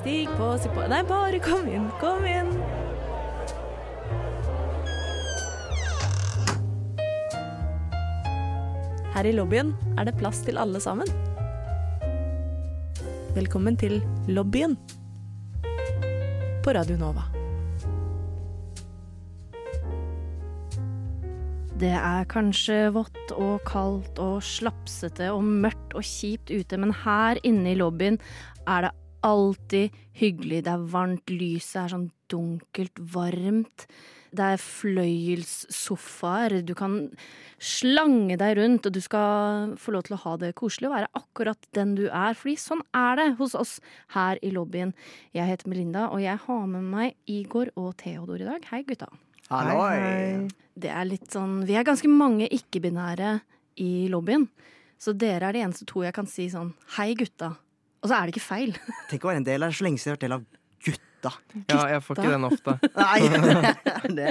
Stig på, si på Nei, bare kom inn, kom inn. Her i lobbyen er det plass til alle sammen. Velkommen til lobbyen på Radio Nova. Det er kanskje vått og kaldt og slapsete og mørkt og kjipt ute, men her inne i lobbyen er det alltid hyggelig. Det er varmt, lyset er sånn dunkelt, varmt. Det er fløyelssofaer. Du kan slange deg rundt, og du skal få lov til å ha det koselig og være akkurat den du er. Fordi sånn er det hos oss her i lobbyen. Jeg heter Melinda, og jeg har med meg Igor og Theodor i dag. Hei, gutta. Halloi! Det er litt sånn Vi er ganske mange ikke-binære i lobbyen. Så dere er de eneste to jeg kan si sånn hei, gutta. Og så er det ikke feil. Tenk å være en del av det så lenge siden jeg har vært del av gutta. Ja, jeg får ikke den ofte. Nei, det. er det.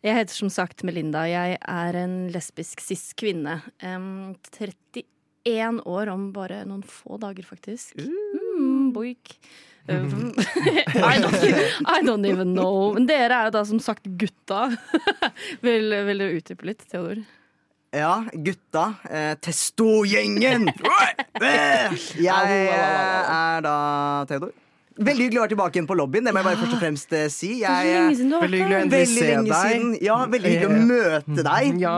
Jeg heter som sagt Melinda. Jeg er en lesbisk cis-kvinne. Um, 31 år om bare noen få dager, faktisk. Mm, boik. Um, I, don't, I don't even know. Men dere er jo da som sagt gutta. vil, vil du utdype litt, Theodor? Ja, gutta. Eh, Testo-gjengen! jeg er da Theodor. Veldig hyggelig å være tilbake igjen på lobbyen. Det må jeg bare først og fremst eh, si. Jeg, Veldig hyggelig å endelig veldig se lenge deg. siden. Ja, veldig hyggelig å møte deg. Ja.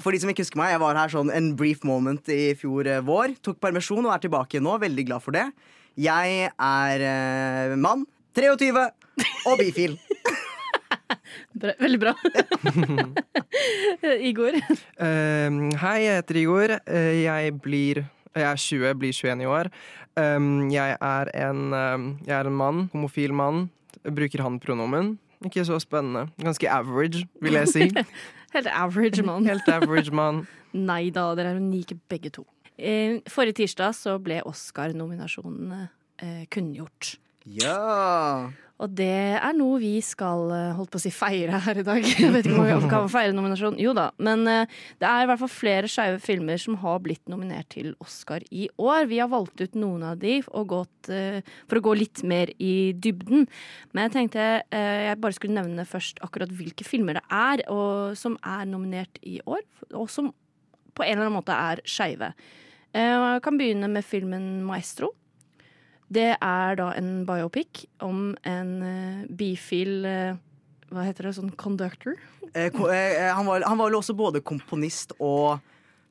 For de som ikke husker meg, jeg var her sånn en brief moment i fjor eh, vår. Tok permisjon og er tilbake nå. Veldig glad for det. Jeg er eh, mann, 23 og bifil. Bra, veldig bra. Igor. Um, hei, jeg heter Igor. Uh, jeg blir Jeg er 20, blir 21 i år. Um, jeg er en um, Jeg er en mann. Homofil mann. Bruker han-pronomen. Ikke så spennende. Ganske average, vil jeg si. Helt average mann. Helt average mann. Nei da, dere er unike begge to. Eh, forrige tirsdag så ble Oscar-nominasjonene eh, kunngjort. Ja. Og det er noe vi skal eh, holdt på å si feire her i dag. Jeg vet ikke om vi kan feire nominasjon. Jo da. Men eh, det er i hvert fall flere skeive filmer som har blitt nominert til Oscar i år. Vi har valgt ut noen av de gått, eh, for å gå litt mer i dybden. Men jeg tenkte jeg bare skulle nevne først akkurat hvilke filmer det er og, som er nominert i år, og som på en eller annen måte er skeive. Jeg kan begynne med filmen 'Maestro'. Det er da en biopic om en uh, bifil uh, Hva heter det? Sånn conductor? Eh, eh, han, var, han var vel også både komponist og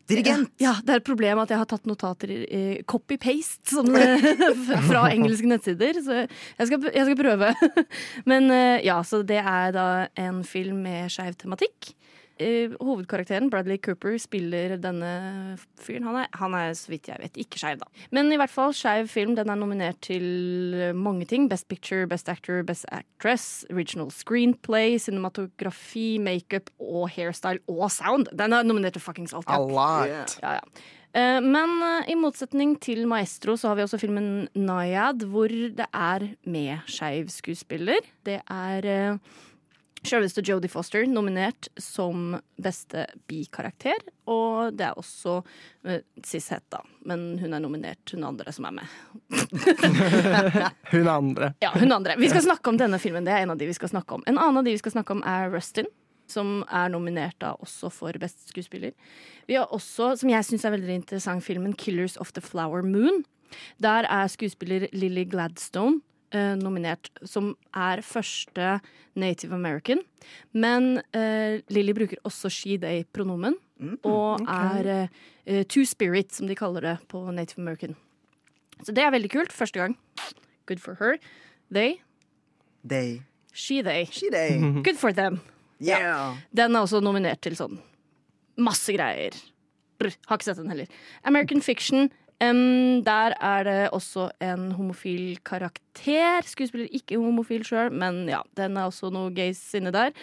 dirigent. Ja, det er et problem at jeg har tatt notater i i copy-paste sånn, eh, fra engelske nettsider. Så jeg skal, jeg skal prøve. Men eh, ja, så det er da en film med skeiv tematikk. Eh, Hovedkarakteren, Bradley Cooper, spiller denne fyren. Han er, han er så vidt jeg vet, ikke skeiv, da. Men i hvert fall, skeiv film den er nominert til mange ting. Best Picture, Best Actor, Best Actress, Original Screenplay, cinematografi, makeup og hairstyle og sound. Den er nominert til fuckings alt. A lot. Ja, ja. Eh, Men eh, i motsetning til Maestro så har vi også filmen Nayad, hvor det er med skeiv skuespiller. Det er Sjølveste Jodie Foster nominert som beste bikarakter. Og det er også uh, Cishet, da. Men hun er nominert, hun andre som er med. Hun andre. Ja, hun andre. Vi skal snakke om denne filmen. Det er en av de vi skal snakke om. En annen av de vi skal snakke om, er Rustin. Som er nominert da også for beste skuespiller. Vi har også, som jeg syns er veldig interessant, filmen 'Killers of the Flower Moon'. Der er skuespiller Lily Gladstone eh, nominert, som er første native american. Men eh, Lily bruker også she-they-pronomen, og er eh, two spirit, som de kaller det på native american. Så det er veldig kult. Første gang. Good for her. They. They. She, they. She they. Good for them. Yeah. Den er også nominert til sånn masse greier. Brr, har ikke sett den heller. American Fiction. Em, der er det også en homofil karakter. Skuespiller ikke homofil sjøl, men ja, den er også noe gays inne der.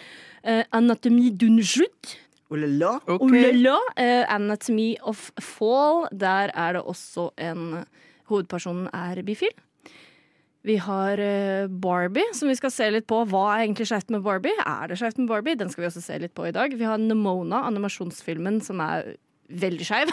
Uh, Anatomy d'une chute. Oh la la. Ok. Oh la la. Eh, Anatomy of Fall. Der er det også en Hovedpersonen er bifil. Vi har uh, Barbie, som vi skal se litt på. Hva er egentlig skjevt med Barbie? Er det skjevt med Barbie? Den skal vi også se litt på i dag. Vi har Nemona, animasjonsfilmen som er veldig skeiv.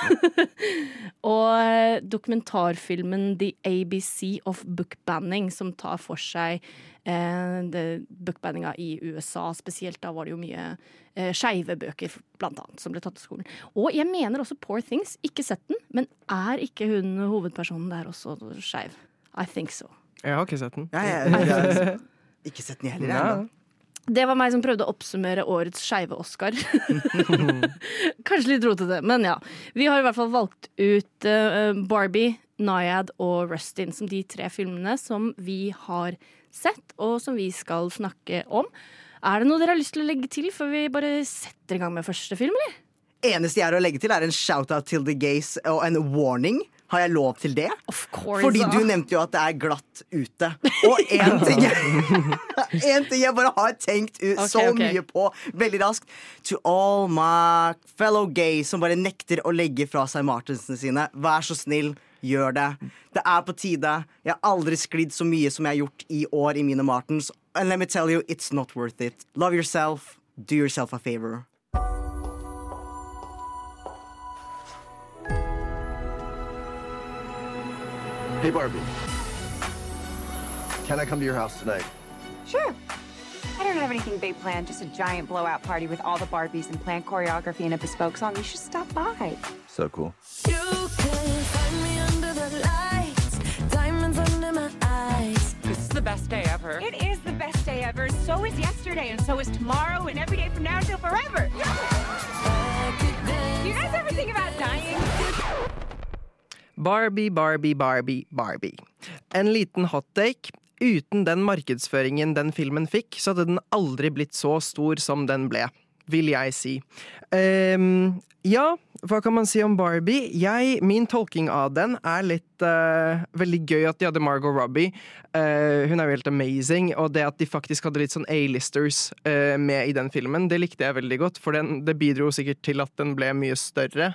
og dokumentarfilmen The ABC of Bookbanning, som tar for seg eh, bookbanninga i USA. Spesielt da var det jo mye eh, skeive bøker, blant annet, som ble tatt til skolen. Og jeg mener også Poor Things. Ikke sett den, men er ikke hun hovedpersonen der også skeiv? I think so. Jeg har ikke sett den. Ja, jeg, jeg, jeg, ikke sett den jeg heller. Ja. Det var meg som prøvde å oppsummere årets skeive Oscar. Kanskje litt rotete, men ja. Vi har i hvert fall valgt ut eh, Barbie, Nyad og Rustin som de tre filmene som vi har sett, og som vi skal snakke om. Er det noe dere har lyst til å legge til før vi bare setter i gang med første film, eller? Eneste jeg har å legge til, er en shout-out til the gays og en warning. Har jeg lov til det? Of course. Fordi du nevnte jo at det er glatt ute. Og én ting, ting jeg bare har tenkt ut Ok, så okay. mye på veldig raskt. To all my fellow gay som bare nekter å legge fra seg Martensene sine. Vær så snill, gjør det. Det er på tide. Jeg har aldri sklidd så mye som jeg har gjort i år i mine Martens. And let me tell you, it's not worth it. Love yourself. Do yourself a favor. Hey, Barbie. Can I come to your house tonight? Sure. I don't have anything big planned, just a giant blowout party with all the Barbies and planned choreography and a bespoke song. You should stop by. So cool. You can find me under the lights, diamonds under my eyes. This is the best day ever. It is the best day ever. So is yesterday, and so is tomorrow, and every day from now until forever. Do you guys ever think about dying? Barbie, Barbie, Barbie, Barbie. En liten hotdake. Uten den markedsføringen den filmen fikk, så hadde den aldri blitt så stor som den ble. Vil jeg si. Um, ja, hva kan man si om Barbie? Jeg, min tolking av den er litt uh, Veldig gøy at de hadde Margot Robbie. Uh, hun er jo helt amazing. Og det at de faktisk hadde litt sånn A-listers uh, med i den filmen, det likte jeg veldig godt. For den, det bidro sikkert til at den ble mye større.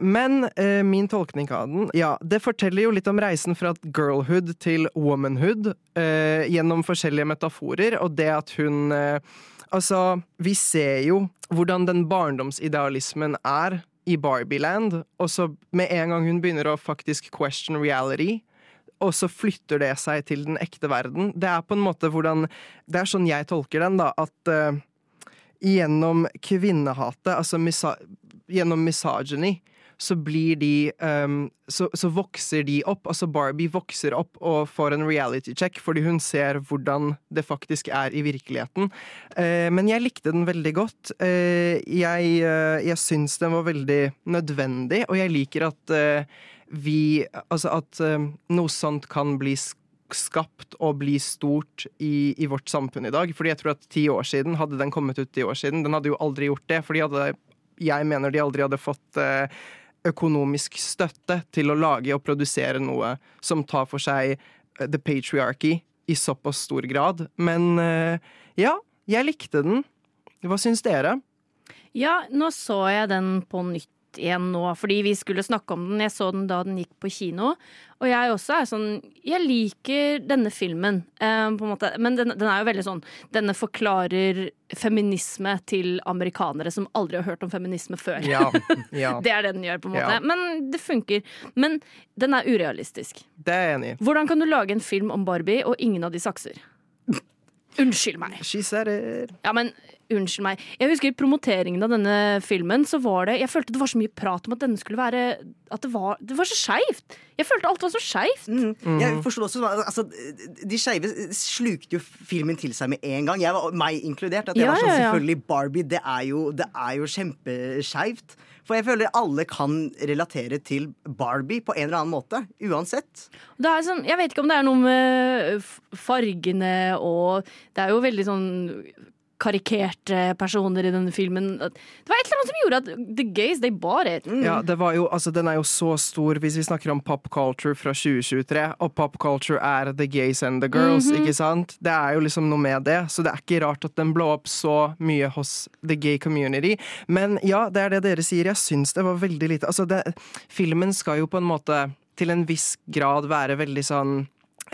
Men min tolkning av den Ja, det forteller jo litt om reisen fra girlhood til womanhood gjennom forskjellige metaforer, og det at hun Altså, vi ser jo hvordan den barndomsidealismen er i Barbieland, og så med en gang hun begynner å faktisk question reality, og så flytter det seg til den ekte verden. Det er på en måte hvordan Det er sånn jeg tolker den, da, at uh, gjennom kvinnehatet, altså misa gjennom misogyny, så blir de um, så, så vokser de opp. Altså Barbie vokser opp og får en reality check fordi hun ser hvordan det faktisk er i virkeligheten. Uh, men jeg likte den veldig godt. Uh, jeg uh, jeg syns den var veldig nødvendig, og jeg liker at vi Altså at noe sånt kan bli skapt og bli stort i, i vårt samfunn i dag. Fordi jeg tror at ti år siden, hadde den kommet ut ti år siden, den hadde jo aldri gjort det. fordi hadde, jeg mener de aldri hadde fått eh, økonomisk støtte til å lage og produsere noe som tar for seg eh, the patriarchy i såpass stor grad. Men eh, ja, jeg likte den. Hva syns dere? Ja, nå så jeg den på nytt igjen nå, fordi vi skulle snakke om den. Jeg så den da den gikk på kino. Og jeg også er sånn Jeg liker denne filmen, eh, på en måte. Men den, den er jo veldig sånn Denne forklarer feminisme til amerikanere som aldri har hørt om feminisme før. Ja. ja Det er det den gjør, på en måte. Ja. Men det funker. Men den er urealistisk. det er jeg enig i. Hvordan kan du lage en film om Barbie, og ingen av de sakser? Unnskyld meg. She said it. Ja, men unnskyld meg. Jeg husker i promoteringen av denne filmen, så var det Jeg følte det var så mye prat om at denne skulle være At det var, det var så skeivt. Jeg følte alt var så skeivt. Mm. Jeg forstår også altså, De skeive slukte jo filmen til seg med en gang. Jeg var, meg inkludert. At jeg Ja, var sånn. Selvfølgelig, Barbie, det er jo, det er jo kjempeskeivt. For jeg føler alle kan relatere til Barbie på en eller annen måte. Uansett. Sånn, jeg vet ikke om det er noe med fargene og Det er jo veldig sånn karikerte personer i denne filmen. Det var et eller annet som gjorde at the gays, they bought it. Ja, det var jo, altså, den er jo så stor hvis vi snakker om pop culture fra 2023, og pop culture er the gays and the girls, ikke sant? Det er jo liksom noe med det, så det er ikke rart at den blå opp så mye hos the gay community. Men ja, det er det dere sier, jeg syns det var veldig lite Altså, det, filmen skal jo på en måte til en viss grad være veldig sånn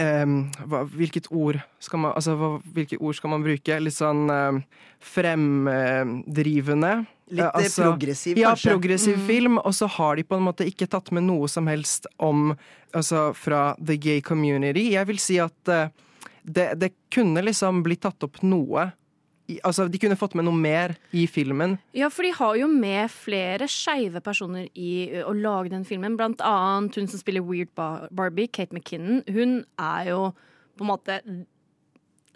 ehm, hva, hvilket ord skal man Altså, hva, hvilke ord skal man bruke? Litt sånn um, fremdrivende. Litt uh, altså, progressiv, ja, kanskje. progressiv film, og så har de på en måte ikke tatt med noe som helst om Altså fra the gay community. Jeg vil si at uh, det, det kunne liksom blitt tatt opp noe Altså, de kunne fått med noe mer i filmen. Ja, for de har jo med flere skeive personer i å lage den filmen. Blant annet hun som spiller Weird Barbie, Kate McKinnon. Hun er jo på en måte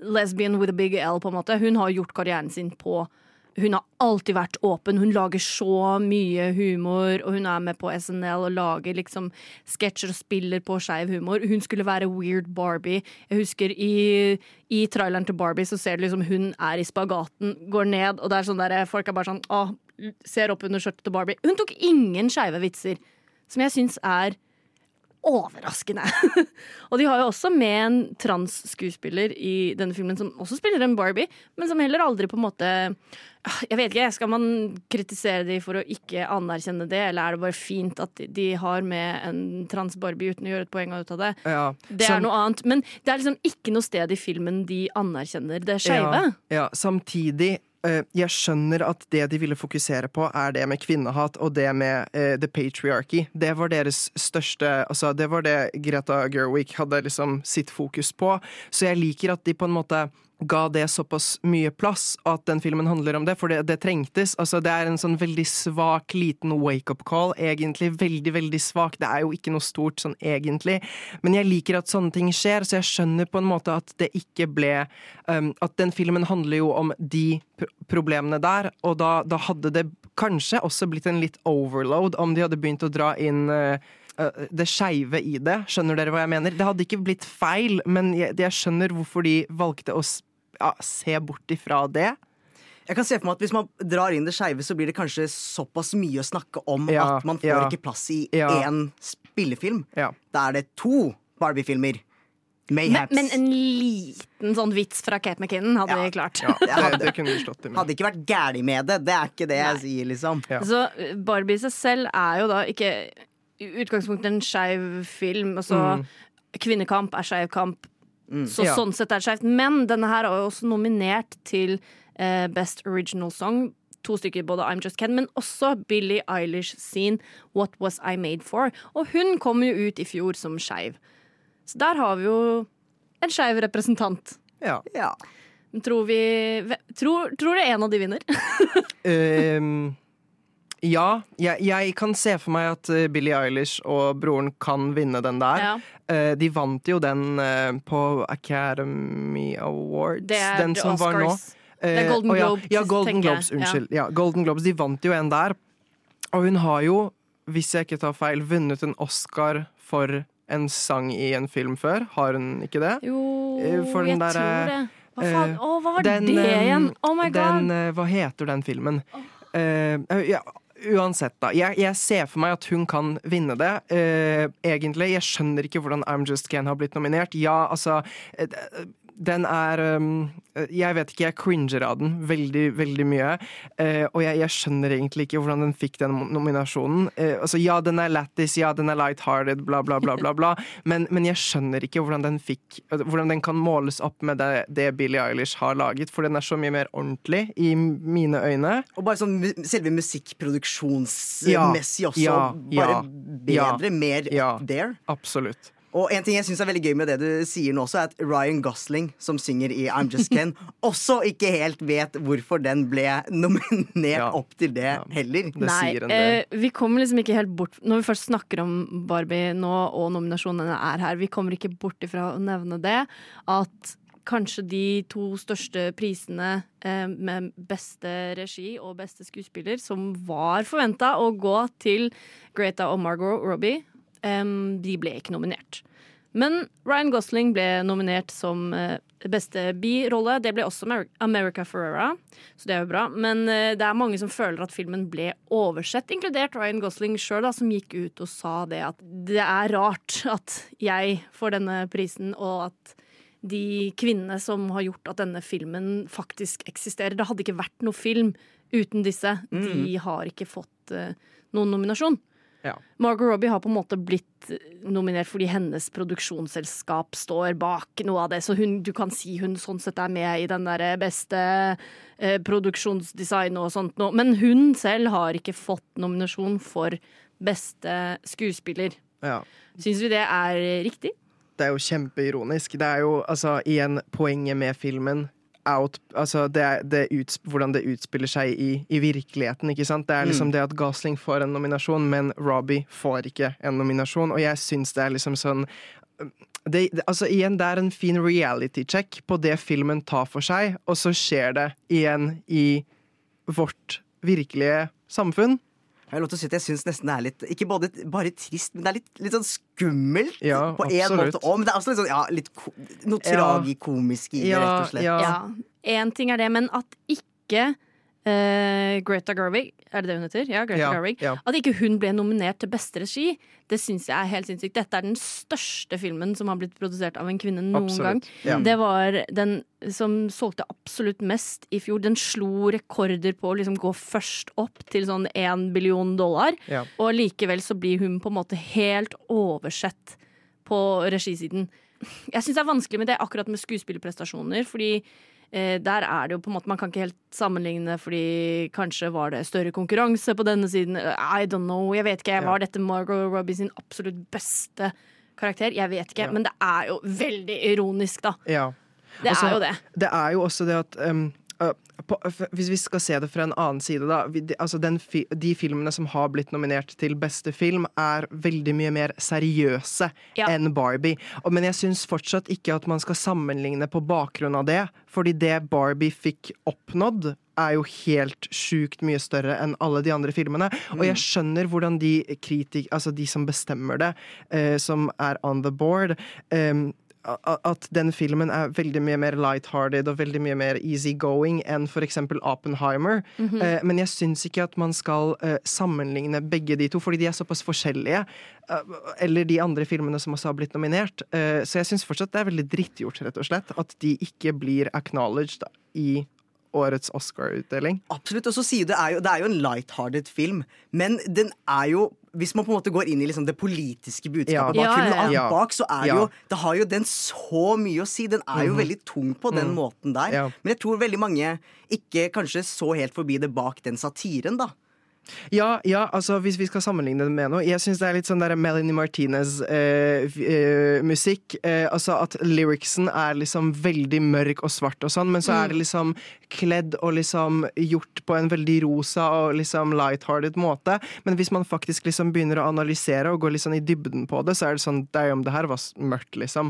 lesbian with a big L, på en måte. Hun har gjort karrieren sin på hun har alltid vært åpen. Hun lager så mye humor, og hun er med på SNL og lager liksom sketsjer og spiller på skeiv humor. Hun skulle være Weird Barbie. Jeg husker i, i traileren til Barbie så ser du liksom hun er i spagaten, går ned, og det er sånn der, folk er bare sånn Å, ser opp under skjørtet til Barbie. Hun tok ingen skeive vitser, som jeg syns er overraskende. og de har jo også med en transskuespiller i denne filmen som også spiller en Barbie, men som heller aldri på en måte Ah, Jeg vet ikke, Skal man kritisere de for å ikke anerkjenne det, eller er det bare fint at de har med en trans-Barbie uten å gjøre et poeng ut av det? Ja, Det er noe annet. Men det er liksom ikke noe sted i filmen de anerkjenner det skeive. Ja, ja, samtidig jeg skjønner at det de ville fokusere på, er det med kvinnehat og det med uh, the patriarchy. Det var deres største Altså, det var det Greta Gerwig hadde liksom sitt fokus på. Så jeg liker at de på en måte ga det såpass mye plass at den filmen handler om det, for det, det trengtes. Altså, det er en sånn veldig svak, liten wake-up call, egentlig. Veldig, veldig svak. Det er jo ikke noe stort sånn egentlig, men jeg liker at sånne ting skjer, så jeg skjønner på en måte at det ikke ble um, At den filmen handler jo om de pr problemene der, og da, da hadde det kanskje også blitt en litt overload om de hadde begynt å dra inn uh, uh, det skeive i det. Skjønner dere hva jeg mener? Det hadde ikke blitt feil, men jeg, jeg skjønner hvorfor de valgte å s- ja, se bort ifra det. Jeg kan se for meg at Hvis man drar inn det skeive, så blir det kanskje såpass mye å snakke om Ja, at man får ja. ikke plass i Ja. én spillefilm. Ja. Da er det to Barbie-filmer. Men, Mayhaps. men en liten sånn vits fra Kate McKinnon hadde Ja. vi klart. Ja, det, hadde- det kunne slått med. Hadde ikke vært gæli med det. Det er ikke det jeg sier, liksom. Ja. Så uh, Barbie i seg selv er jo da ikke i utgangspunktet en skeiv film. Altså, Kvinnekamp er skeiv kamp, så Ja. sånn sett er det skeivt. Men denne her er også nominert til eh, Best Original Song. To stykker, både I'm Just Ken, men også Billie Eilish sin What Was I Made For. Og hun kom jo ut i fjor som skeiv. Så der har vi jo en skeiv representant. Ja. Ja. Tror vi Tror, tror er en av de vinner? Ehm, ja, jeg, jeg kan se for meg at eh, Billie Eilish og broren kan vinne den der. Ja. Uh, de vant jo den uh, på Academy Awards, Det er den som var nå. Uh, Det er Golden Globes. ja, Ja, Golden. Globes, unnskyld. Ja. Golden Globes, De vant jo en der. Og hun har jo, hvis jeg ikke tar feil, vunnet en Oscar for en sang i en film før. Har hun ikke det? Jo, for den jeg der, tror det. Hva faen? Å, hva var Den, det igjen? Oh my god. Den, hva heter den filmen? Eh, ja, uansett, da. Jeg, jeg ser for meg at hun kan vinne det. uh, egentlig. Jeg skjønner ikke hvordan I'm Just Can har blitt nominert. Ja, altså eh, den er Jeg vet ikke, jeg cringer av den veldig, veldig mye. Eh, og jeg, jeg skjønner egentlig ikke hvordan den fikk den nominasjonen. Eh, altså, ja, den er lættis, ja, den er light-hearted, bla, bla, bla, bla, bla. Men, men jeg skjønner ikke hvordan den fikk Hvordan den kan måles opp med det, det Billie Eilish har laget, for den er så mye mer ordentlig i mine øyne. Og bare sånn selve musikkproduksjonsmessig også. Ja, bare ja, bedre, mer ja. up there. Absolutt. Og en ting jeg synes er veldig gøy med det du sier nå også, er at Ryan Gosling, som synger i I'm Just Ken, også ikke helt vet hvorfor den ble nominert Ja. opp til det heller. Det Nei, eh, vi kommer liksom ikke helt bort Når vi først snakker om Barbie nå, og nominasjonene er her, vi kommer ikke bort ifra å nevne det. At kanskje de to største prisene eh, med beste regi og beste skuespiller, som var forventa å gå til Greta og Margot Robbie, de ble ikke nominert. Men Ryan Gosling ble nominert som eh, beste birolle. Det ble også America Ferrera, så det er jo bra. Men eh, det er mange som føler at filmen ble oversett, inkludert Ryan Gosling sjøl, som gikk ut og sa det at det er rart at jeg får denne prisen, og at de kvinnene som har gjort at denne filmen faktisk eksisterer Det hadde ikke vært noe film uten disse. De har ikke fått eh, noen nominasjon. Ja. Margot Robbie har på en måte blitt nominert fordi hennes produksjonsselskap står bak noe av det, så hun, du kan si hun sånn sett er med i den der beste eh, produksjonsdesign og sånt noe. Men hun selv har ikke fått nominasjon for beste skuespiller. Ja. Syns vi det er riktig? Det er jo kjempeironisk. Det er jo altså igjen poenget med filmen. Out, altså det er, det uts, hvordan det utspiller seg i, i virkeligheten. ikke sant? Det er liksom det at Gosling får en nominasjon, men Robbie får ikke en nominasjon. Og jeg syns det er liksom sånn det, det, altså igjen, det er en fin reality check på det filmen tar for seg, og så skjer det igjen i vårt virkelige samfunn. Jeg har lov til å si at jeg synes nesten det er litt Ikke både, bare trist, men det er litt, litt sånn skummelt Ja, på en absolutt. måte òg. Men det er også litt sånn, ja, litt ko noe Ja. tragikomisk i det, rett og slett. ja. Ja. En ting er det, men at ikke eh, Greta Gerwig, er det det hun heter? Ja, Greta Ja, Gerwig. ja. At ikke hun ble nominert til beste regi, det syns jeg er helt sinnssykt. Dette er den største filmen som har blitt produsert av en kvinne noen Absolutt. gang. Ja. Det var den som solgte absolutt mest i fjor. Den slo rekorder på å liksom gå først opp til sånn én billion dollar. Og likevel så blir hun på en måte helt oversett på regisiden. Jeg syns det er vanskelig med det akkurat med skuespillerprestasjoner, fordi der er det jo på en måte Man kan ikke helt sammenligne, fordi kanskje var det større konkurranse på denne siden. I don't know. Jeg vet ikke. Var dette Margot Robbie sin absolutt beste karakter? Jeg vet ikke. Ja. Men det er jo veldig ironisk, da. Ja. Det Altså, er jo det. Det er jo også det at um, på, Hvis vi skal se det fra en annen side, da. De, altså den fi, de filmene som har blitt nominert til beste film, er veldig mye mer seriøse Ja. enn Barbie. Og, men jeg syns fortsatt ikke at man skal sammenligne på bakgrunn av det. Fordi det Barbie fikk oppnådd, er jo helt sjukt mye større enn alle de andre filmene. Og jeg skjønner hvordan de kritik... Altså de som bestemmer det, eh, som er on the board a- at den filmen er veldig mye mer lighthearted og veldig mye mer easygoing enn eksempel Oppenheimer. eh, men jeg syns ikke at man skal eh, sammenligne begge de to, fordi de er såpass forskjellige. eh, eller de andre filmene som også har blitt nominert. Eh, så jeg syns fortsatt det er veldig drittgjort, rett og slett, at de ikke blir acknowledged i årets Oscar-utdeling. Absolutt. Og så sier du det er jo, det er jo en light-hearted film, men den er jo hvis man på en måte går inn i liksom det politiske budskapet Ja. bak filmen, ja, ja. bak, så er det Ja. jo Det har jo den så mye å si. Den er jo veldig tung på den måten der. Ja. Men jeg tror veldig mange ikke kanskje så helt forbi det bak den satiren, da. Ja, ja, altså hvis vi skal sammenligne det med noe Jeg syns det er litt sånn der Melanie Martinez-musikk. eh, altså at lyricsen er liksom veldig mørk og svart og sånn, men så er det liksom kledd og liksom gjort på en veldig rosa og liksom lighthearted måte. Men hvis man faktisk liksom begynner å analysere og går litt sånn i dybden på det, så er det sånn Det er jo om det her var mørkt, liksom.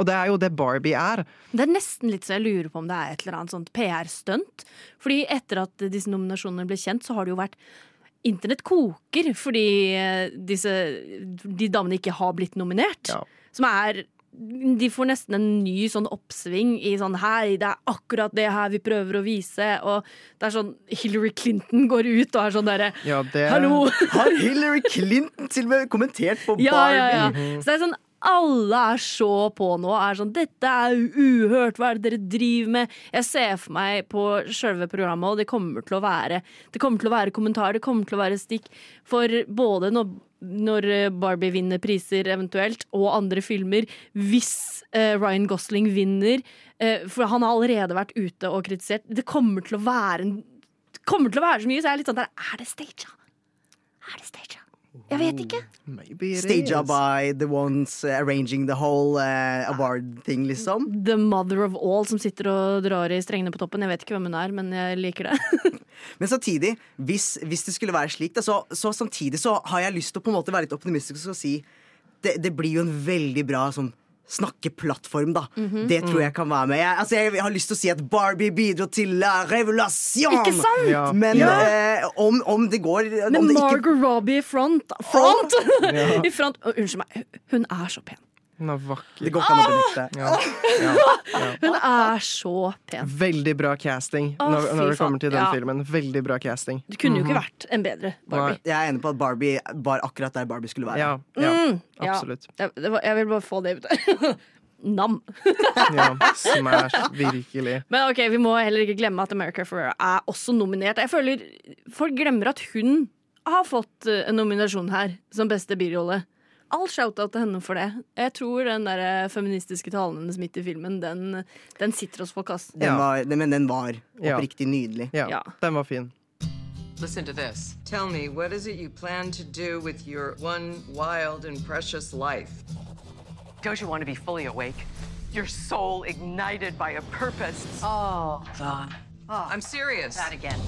Og det er jo det Barbie er. Det er nesten litt så jeg lurer på om det er et eller annet sånt PR-stunt. Fordi etter at disse nominasjonene ble kjent, så har det jo vært Internett koker fordi eh, disse, de damene ikke har blitt nominert. Ja. Som er De får nesten en ny sånn oppsving i sånn Hei, det er akkurat det her vi prøver å vise. Og det er sånn Hillary Clinton går ut og er sånn derre Ja, Hallo! Har Hillary Clinton til og med kommentert på Barbie? Ja, ja, ja. Så det er sånn alle er så på nå. Er sånn, Dette er uhørt, hva er det dere driver med? Jeg ser for meg på selve programmet, og det kommer til å være Det kommer til å være kommentarer, det kommer til å være stikk. For både når, når Barbie vinner priser eventuelt, og andre filmer, hvis uh, Ryan Gosling vinner uh, For han har allerede vært ute og kritisert. Det kommer til å være kommer til å være så mye, så jeg er litt sånn der Er det staged? Er det staged? Jeg vet ikke. Maybe Staged by the ones uh, arranging the whole uh, award thing, liksom. The mother of all som sitter og drar i strengene på toppen. Jeg vet ikke hvem hun er, men jeg liker det. Men samtidig, hvis, hvis det skulle være slik, da, så, så samtidig så har jeg lyst til å på en måte være litt optimistisk og si det, det blir jo en veldig bra sånn snakkeplattform, da. Mhm. Det tror jeg kan være med. Jeg, altså, jeg har lyst til å si at Barbie bidro til la revolusjon! Ikke sant? Ja. Men Ja. eh, om, om det går Men om det ikke, Margot Robbie i front Front! I front. Unnskyld meg, hun er så pen. Hun er vakker. Det går ikke an å benytte. Ja. Ja. Hun er så pen. Veldig bra casting når, når det kommer til den Ja. filmen. Veldig bra casting. Det kunne jo ikke vært en bedre Barbie. Jeg er enig på at Barbie var akkurat der Barbie skulle være. Ja, ja Mm, ja. absolutt. Jeg, det var, jeg vil bare få det ut der. Nam. Ja, smash, virkelig. Men ok, vi må heller ikke glemme at America Ferrera er også nominert. Jeg føler Folk glemmer at hun har fått eh, en nominasjon her som beste birolle. All shout-out til henne for det. Jeg tror den der eh, feministiske talen hennes midt i filmen, den, den sitter oss på kast. Den Ja. var, den- men den var Ja. oppriktig nydelig. Ja, Ja. den var fin. Listen to this. Tell me, what is it you plan to do with your one wild and precious life? Don't you want to be fully awake? Your soul ignited by a purpose. Oh, God. I'm serious. That again.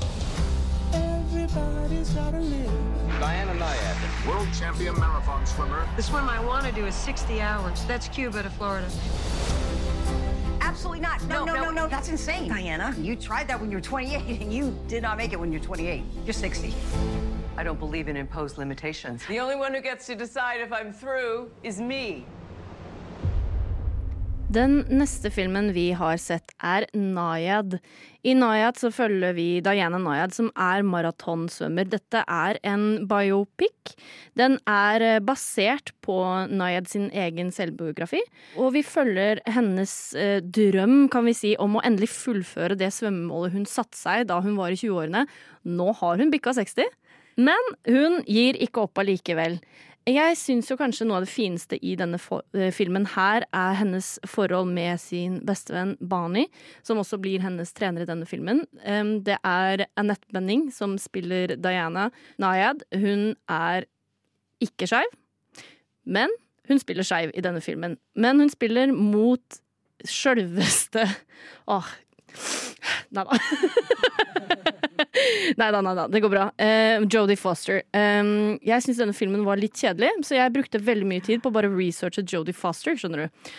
Diana Nyad, world champion marathon swimmer. The swim I want to do is 60 hours. That's Cuba to Florida. Absolutely not. No, no, no, no. That's insane. Diana, you tried that when you were 28 and you did not make it when you're 28. You're 60. I don't believe in imposed limitations. The only one who gets to decide if I'm through is me. Den neste filmen vi har sett, er Nayad. I Nayad så følger vi Diana Nayad, som er maratonsvømmer. Dette er en biopic. Den er eh, basert på Nayad sin egen selvbiografi. Og vi følger hennes eh, drøm, kan vi si, om å endelig fullføre det svømmemålet hun satte seg da hun var i 20-årene. Nå har hun bikka 60. Men hun gir ikke opp allikevel. Jeg syns jo kanskje noe av det fineste i denne eh, filmen her er hennes forhold med sin bestevenn Bani, som også blir hennes trener i denne filmen. Det er Annette Benning som spiller Diana Nayad. Hun er ikke skeiv, men hun spiller skeiv i denne filmen. Men hun spiller mot sjølveste Åh. Nei da. Nei da, nei da. Det går bra. Uh, Jodie Foster. Um, jeg syns denne filmen var litt kjedelig, så jeg brukte veldig mye tid på å bare researche Jodie Foster. skjønner du.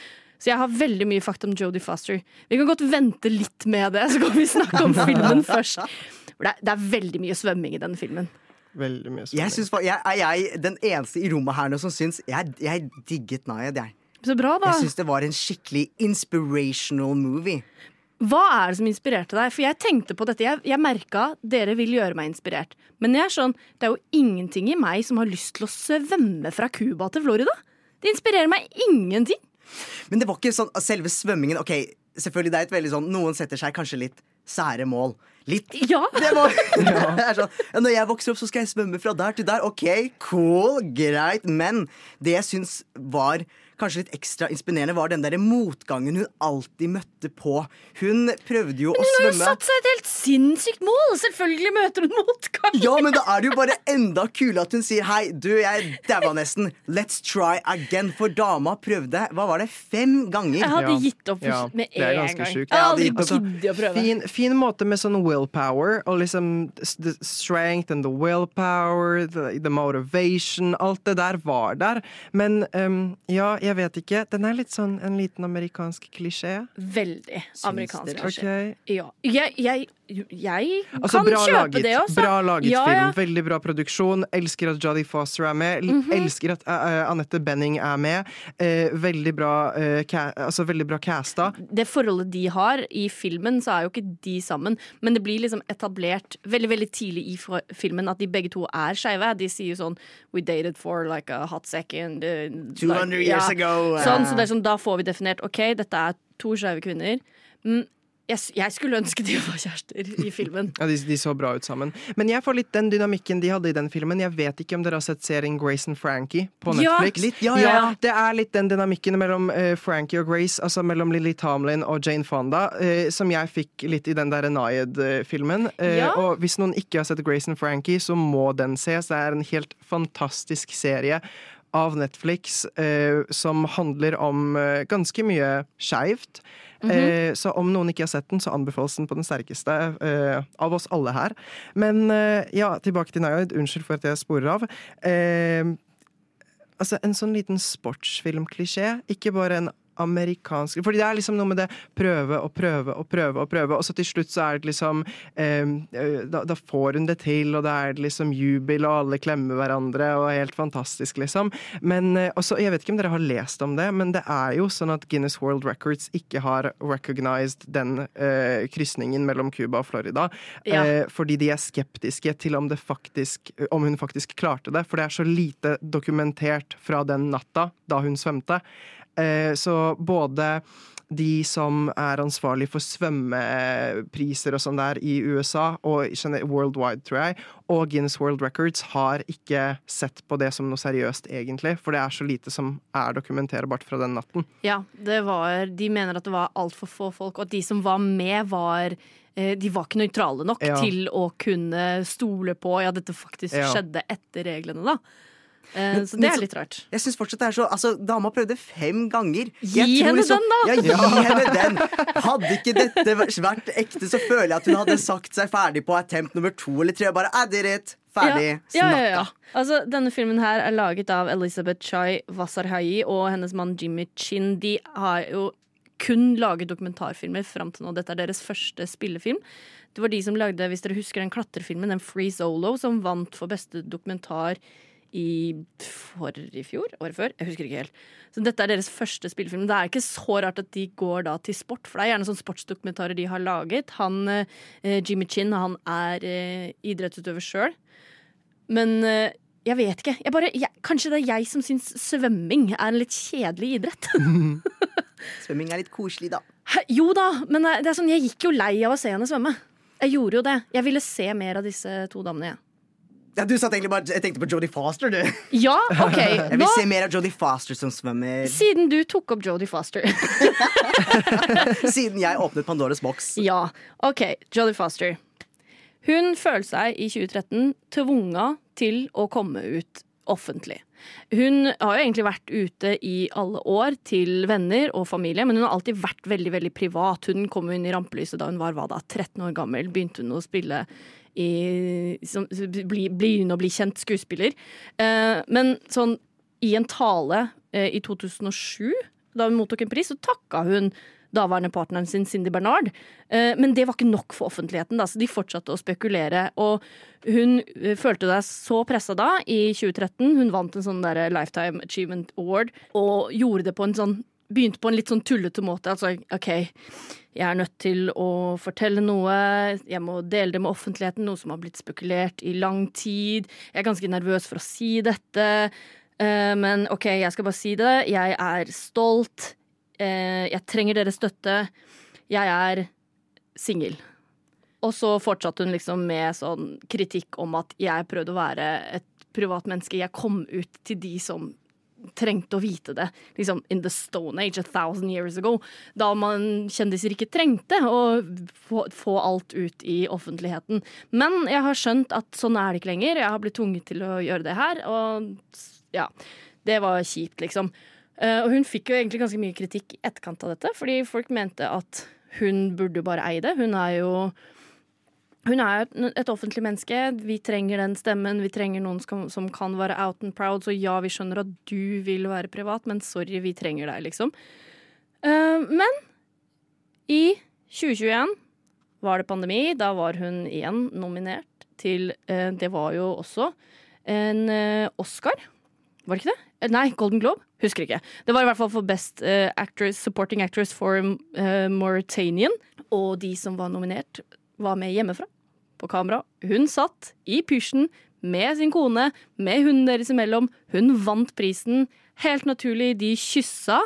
Så jeg har veldig mye fakta om Jodie Foster. Vi kan godt vente litt med det, så kan vi snakke om filmen først. For det det er veldig mye svømming i denne filmen. Veldig mye Jeg synes, jeg, er jeg den eneste i rommet her nå som syns Jeg, jeg digget Nayad, jeg. Så bra, da. Jeg syns det var en skikkelig inspirational movie. Hva er det som inspirerte deg? For jeg tenkte på dette, jeg, jeg merka dere vil gjøre meg inspirert. Men jeg er sånn, det er jo ingenting i meg som har lyst til å svømme fra Cuba til Florida. Det inspirerer meg ingenting. Men det var ikke sånn selve svømmingen. Ok, selvfølgelig det er et veldig sånn Noen setter seg kanskje litt sære mål. Litt. Ja. Det var, det sånn, ja, når jeg vokser opp, så skal jeg svømme fra der til der. Ok, cool, greit. Men det jeg syns var kanskje litt ekstra inspirerende, var den der motgangen hun alltid møtte på. Hun prøvde jo å Hun har jo satt seg et helt sinnssykt mål! Selvfølgelig møter hun motgang. Ja, men da er det jo bare enda kulere at hun sier hei, du, jeg daua nesten. Let's try again. For dama prøvde, hva var det, fem ganger? Jeg hadde Ja. gitt opp Ja, med det er en ganske gang. sjukt. Jeg hadde det- opp. altså. Fin, fin måte med sånn willpower, og liksom the strength and the willpower, the, the motivation, alt det der var der. Men um, ja, jeg vet ikke. Den er litt sånn en liten amerikansk klisjé. Veldig amerikansk. klisjé. Okay. Ok. Ja. Jeg, jeg, jeg Altså, kan kjøpe laget, det også. Bra laget ja, film, veldig bra produksjon. Elsker at Jodie Foster er med. L- Elsker at uh, Anette Benning er med. Uh, veldig, bra, uh, altså, veldig bra casta. det forholdet de har i filmen, så er jo ikke de sammen. Men det blir liksom etablert veldig veldig tidlig i filmen at de begge to er skeive. De sier jo sånn We dated for like a hot second. uh, 200 like- years ja. ago. Sånn, så det sånn, Da får vi definert OK, dette er to skeive kvinner. Mm, jeg, jeg skulle ønske de var kjærester i filmen. Ja, de, de så bra ut sammen. Men jeg får litt den dynamikken de hadde i den filmen. Jeg vet ikke om dere har sett serien Grace and Frankie på Ja, Netflix? litt, ja, ja, ja. Det er litt den dynamikken mellom uh, Frankie og Grace, altså mellom Lily Tomlin og Jane Fonda, uh, som jeg fikk litt i den der Nayed-filmen. Uh, Ja. Og hvis noen ikke har sett Grace and Frankie, så må den ses. Det er en helt fantastisk serie av Netflix eh, som handler om eh, ganske mye skeivt. Eh, så om noen ikke har sett den, så anbefales den på den sterkeste eh, av oss alle her. Men eh, ja, tilbake til Nayaid. Unnskyld for at jeg sporer av. Eh, altså, en sånn liten sportsfilmklisjé. Ikke bare en amerikansk Fordi det er liksom noe med det prøve og prøve og prøve og prøve, og så til slutt så er det liksom eh, eh, da, da får hun det til, og da er det liksom jubel, og alle klemmer hverandre, og helt fantastisk, liksom. Men eh, også, jeg vet ikke om dere har lest om det, men det er jo sånn at Guinness World Records ikke har recognized den eh, krysningen mellom Cuba og Florida, Ja. eh, fordi de er skeptiske til om, det faktisk, om hun faktisk klarte det, for det er så lite dokumentert fra den natta da hun svømte. Eh, så både de som er ansvarlig for svømmepriser og sånn der i USA, og worldwide, tror jeg, og Guinness World Records har ikke sett på det som noe seriøst, egentlig. For det er så lite som er dokumenterbart fra den natten. Ja, det var, de mener at det var altfor få folk, og at de som var med, var eh, de var ikke nøytrale nok Ja. til å kunne stole på ja, dette faktisk Ja. skjedde etter reglene, da. Eh, Men- så det er litt rart. Jeg synes fortsatt det er så Altså, Dama prøvde fem ganger. Gi Jeg tror henne liksom- den, da! Ja, gi henne den! Hadde ikke dette vært ekte, så føler jeg at hun hadde sagt seg ferdig på attempt nummer to eller tre. Bare I did it! Ferdig. Ja, ja, ja, ja. Altså, denne filmen her er laget av Elizabeth Chai Vasarhai og hennes mann Jimmy Chin. De har jo kun laget dokumentarfilmer fram til nå. Dette er deres første spillefilm. Det var de som lagde, hvis dere husker den klatrefilmen, den Free Solo, som vant for beste dokumentar i forrige fjor? Året før? Jeg husker ikke helt. Så dette er deres første spillefilm. Det er ikke så rart at de går da til sport, for det er gjerne sånne sportsdokumentarer de har laget. Han, eh, Jimmy Chin han er eh, idrettsutøver sjøl. Men eh, jeg vet ikke. Jeg bare, jeg, kanskje det er jeg som syns svømming er en litt kjedelig idrett. Svømming er litt koselig, da. Jo da, men det er sånn, jeg gikk jo lei av å se henne svømme. Jeg gjorde jo det. Jeg ville se mer av disse to damene. jeg. Ja, du satt egentlig bare Jeg tenkte på Jodie Foster, du. Ja, ok. Jeg vil se mer av Jodie Foster som svømmer. siden du tok opp Jodie Foster. Siden jeg åpnet Pandoras boks. ja, ok. Jodie Foster. Hun føler seg i 2013 tvunga til å komme ut offentlig. Hun har jo egentlig vært ute i alle år til venner og familie, men hun har alltid vært veldig veldig privat. Hun kom inn i rampelyset da hun var hva da, 13 år gammel. Begynte hun å spille i som, bli, Begynne å bli kjent skuespiller. Eh, men sånn i en tale eh, i 2007, da hun mottok en pris, så takka hun daværende partneren sin, Cindy Bernard. Eh, men det var ikke nok for offentligheten, da, så de fortsatte å spekulere. Og hun eh, følte seg så pressa da, i 2013. Hun vant en sånn Lifetime Achievement Award, og gjorde det på en sånn Begynte på en litt sånn tullete måte. Altså, OK, jeg er nødt til å fortelle noe. Jeg må dele det med offentligheten, noe som har blitt spekulert i lang tid. Jeg er ganske nervøs for å si dette. Eh, men OK, jeg skal bare si det. Jeg er stolt. Eh, jeg trenger deres støtte. Jeg er singel. Og så fortsatte hun liksom med sånn kritikk om at jeg prøvde å være et privat menneske. Jeg kom ut til de som trengte å vite det. Liksom in the stone age, a thousand years ago. Da man kjendiser ikke trengte å få, få alt ut i offentligheten. Men jeg har skjønt at sånn er det ikke lenger. Jeg har blitt tvunget til å gjøre det her, og ja. Det var kjipt, liksom. Eh, og hun fikk jo egentlig ganske mye kritikk i etterkant av dette, fordi folk mente at hun burde bare eie det. Hun er jo hun er et offentlig menneske. Vi trenger den stemmen. Vi trenger noen som, kan være out and proud. Så ja, vi skjønner at du vil være privat, men sorry, vi trenger deg, liksom. Uh, men i 2021 var det pandemi. Da var hun igjen nominert til uh, Det var jo også en uh, Oscar. Var det ikke det? Nei, Golden Globe? Husker ikke. Det var i hvert fall for Best actress, Supporting Actress for Mauritanian. Og de som var nominert, var med hjemmefra på kamera. Hun satt i pysjen med sin kone, med hunden deres imellom. Hun vant prisen. Helt naturlig, de kyssa.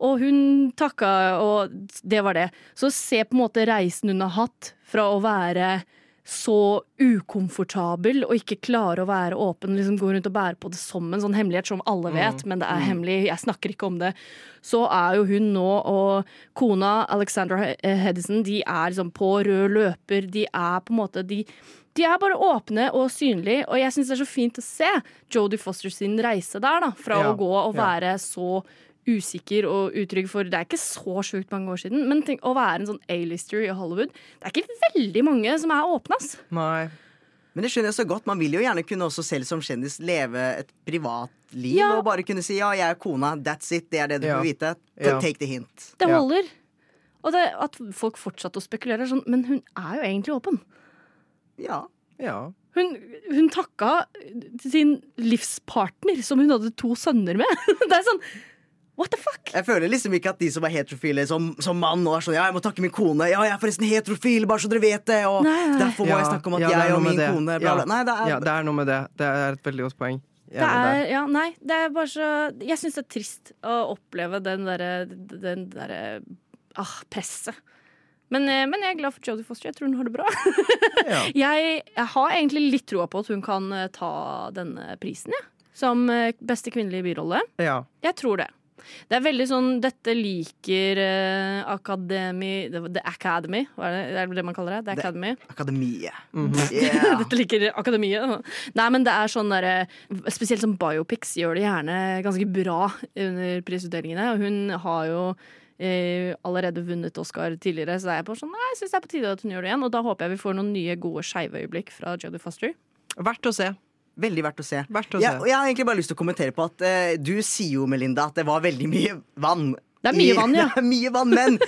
Og hun takka, og det var det. Så se på en måte reisen hun har hatt fra å være så ukomfortabel og ikke klare å være åpen, liksom gå rundt og bære på det som en sånn hemmelighet som alle vet, men det er hemmelig, jeg snakker ikke om det. Så er jo hun nå og kona Alexandra Hedison, de er liksom på rød løper, de er på en måte de de er bare åpne og synlige, og jeg syns det er så fint å se Jodie Foster sin reise der, da. Fra Ja, å gå og ja. være så usikker og utrygg for Det er ikke så sjukt mange år siden, men tenk å være en sånn A-lister i Hollywood Det er ikke veldig mange som er åpne, ass. Nei. Men det skjønner jeg så godt. Man vil jo gjerne kunne også selv som kjendis leve et privatliv Ja. og bare kunne si ja, jeg er kona, that's it, det er det du Ja. får vite. Ja. Take the hint. Det holder. Og det, at folk fortsatte å spekulere, er sånn Men hun er jo egentlig åpen. Ja. Ja. Hun, hun takka sin livspartner, som hun hadde to sønner med. Det er sånn What the fuck? Jeg føler liksom ikke at de som er heterofile som, som mann nå er sånn Ja, jeg må takke min kone. Ja, jeg er forresten heterofil, bare så dere vet det. Og Nei, nei. derfor må jeg snakke om at ja, er jeg og min det. kone bla, Ja. bla. Nei, det er, Ja, det er noe med det. Det er et veldig godt poeng. Det er, ja, nei, det er bare så Jeg syns det er trist å oppleve den derre den derre ah, presset. Men, eh, men jeg er glad for Jodie Foster. Jeg tror hun har det bra. jeg, jeg har egentlig litt troa på at hun kan eh, ta denne prisen, jeg. Som eh, beste kvinnelige birolle. Ja. Jeg tror det. Det er veldig sånn Dette liker uh, Academy The Academy, hva er det, er det det man kaller det? The Academy. Akademiet. Yeah. Dette liker akademiet. Nei, men det er sånn derre Spesielt som biopics gjør det gjerne ganske bra under prisutdelingene. Og hun har jo eh, allerede vunnet Oscar tidligere, så er jeg på sånn Nei, jeg syns det er på tide at hun gjør det igjen. Og da håper jeg vi får noen nye, gode skeive øyeblikk fra Jodie Foster. Verdt å se. Veldig verdt å se. Verdt å Ja, se. og jeg har egentlig bare lyst til å kommentere på at eh, du sier jo, Melinda, at det var veldig mye vann. Det er mye i- vann, ja. Det er mye vann, men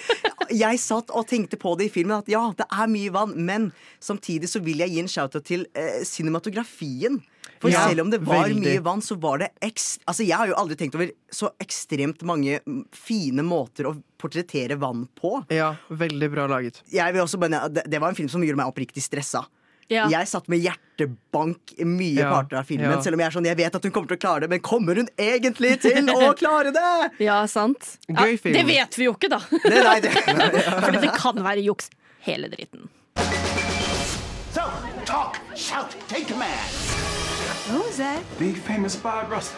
jeg satt og tenkte på det i filmen at ja, det er mye vann, men samtidig så vil jeg gi en shout-out til eh, cinematografien. For Ja, selv om det var veldig. mye vann, så var det ekst... Altså, jeg har jo aldri tenkt over så ekstremt mange fine måter å portrettere vann på. Ja, veldig bra laget. Jeg vil også bare, det, det var en film som gjorde meg oppriktig stressa. Ja. Jeg satt med hjertebank i mye Ja, parter av filmen, ja. selv om jeg er sånn, jeg vet at hun kommer til å klare det, men kommer hun egentlig til å klare det? Ja, sant? Gøy ja, film. Det vet vi jo ikke, da. Det, nei, det. Fordi det kan være juks, hele dritten. So, talk, shout, take command. Who was that? Big famous Bob Russell.